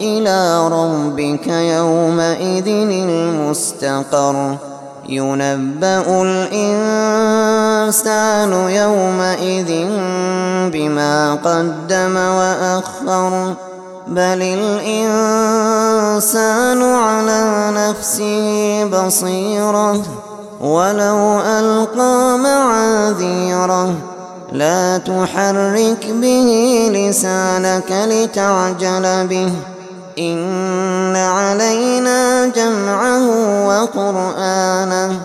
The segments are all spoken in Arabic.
إلى ربك يومئذ المستقر. ينبأ الإنسان يومئذ بما قدم وأخر. بل الإنسان على نفسه بصيرة. ولو ألقى معاذيره لا تحرك به لسانك لتعجل به. إن علينا جمعه وقرآنه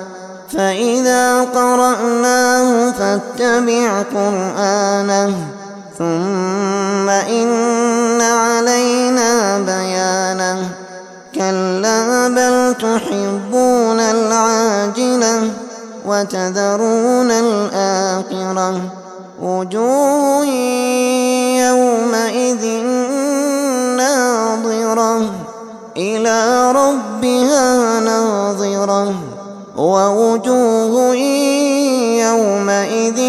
فإذا قرأناه فاتبع قرآنه ثم إن علينا بيانه كلا بل تحبون العاجلة وتذرون الآخرة وجوه ناظرة ووجوه يومئذ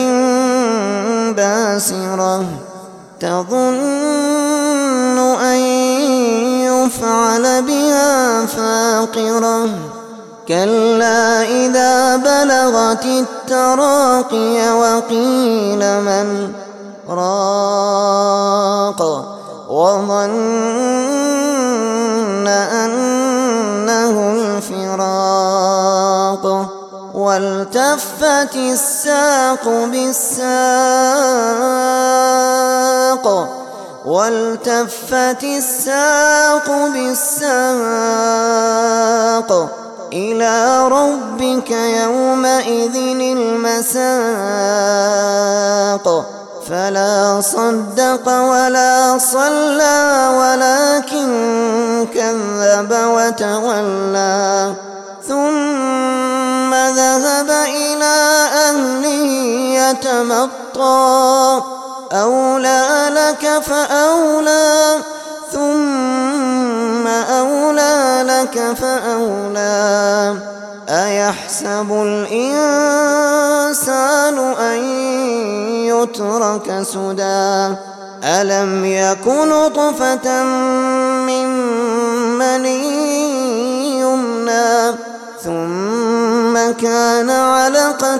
باسرة تظن أن يفعل بها فاقرة كلا إذا بلغت التراقي وقيل من راق وظن والتفت الساق بالساق والتفت الساق بالساق إلى ربك يومئذ المساق. فلا صدق ولا صلى ولكن كذب وتولى. ثم يتمطى أولى لك فأولى ثم أولى لك فأولى. أيحسب الإنسان أن يترك سدى؟ ألم يكن طفة من مني